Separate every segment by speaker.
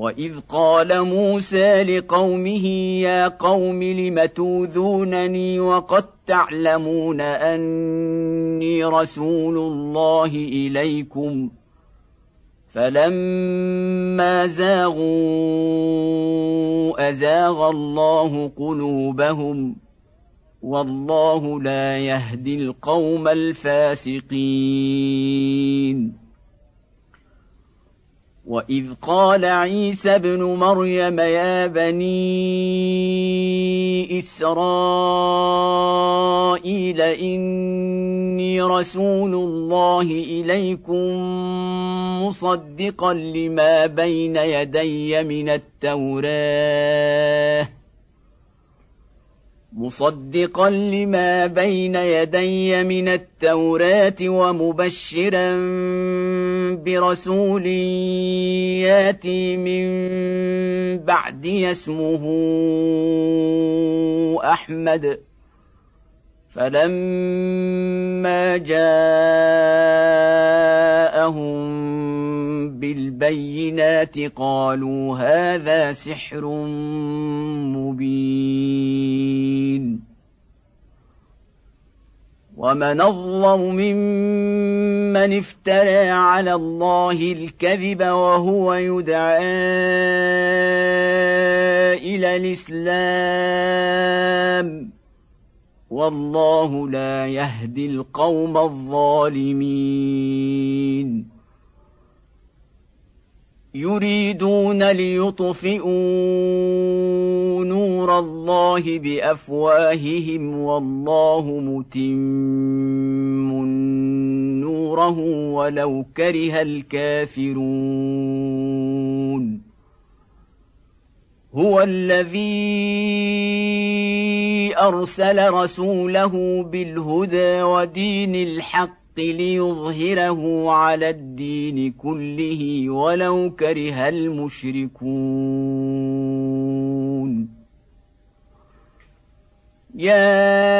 Speaker 1: واذ قال موسى لقومه يا قوم لم توذونني وقد تعلمون اني رسول الله اليكم فلما زاغوا ازاغ الله قلوبهم والله لا يهدي القوم الفاسقين واذ قال عيسى ابن مريم يا بني اسرائيل اني رسول الله اليكم مصدقا لما بين يدي من التوراه مصدقا لما بين يدي من التوراه ومبشرا برسول ياتي من بعد اسمه أحمد. فلما جاءهم بالبينات قالوا هذا سحر مبين. ومن أظلم ممن افترى على الله الكذب وهو يدعى إلى الإسلام. والله لا يهدي القوم الظالمين. يريدون ليطفئوا نور الله بأفواههم والله متم نوره ولو كره الكافرون. هو الذي أرسل رسوله بالهدى ودين الحق ليظهره على الدين كله ولو كره المشركون. يا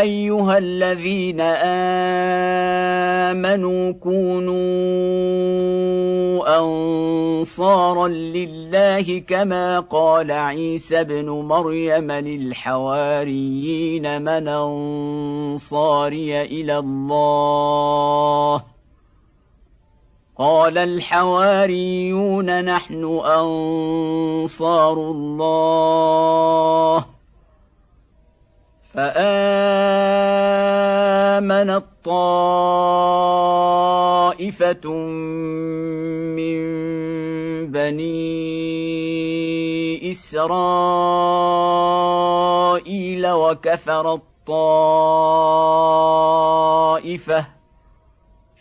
Speaker 1: أيها الذين آمنوا كونوا أنصارا لله كما قال عيسى ابن مريم للحواريين من أنصاري إلى الله. قال الحواريون نحن أنصار الله. فامنت طائفة من بني إسرائيل وكفرت طائفه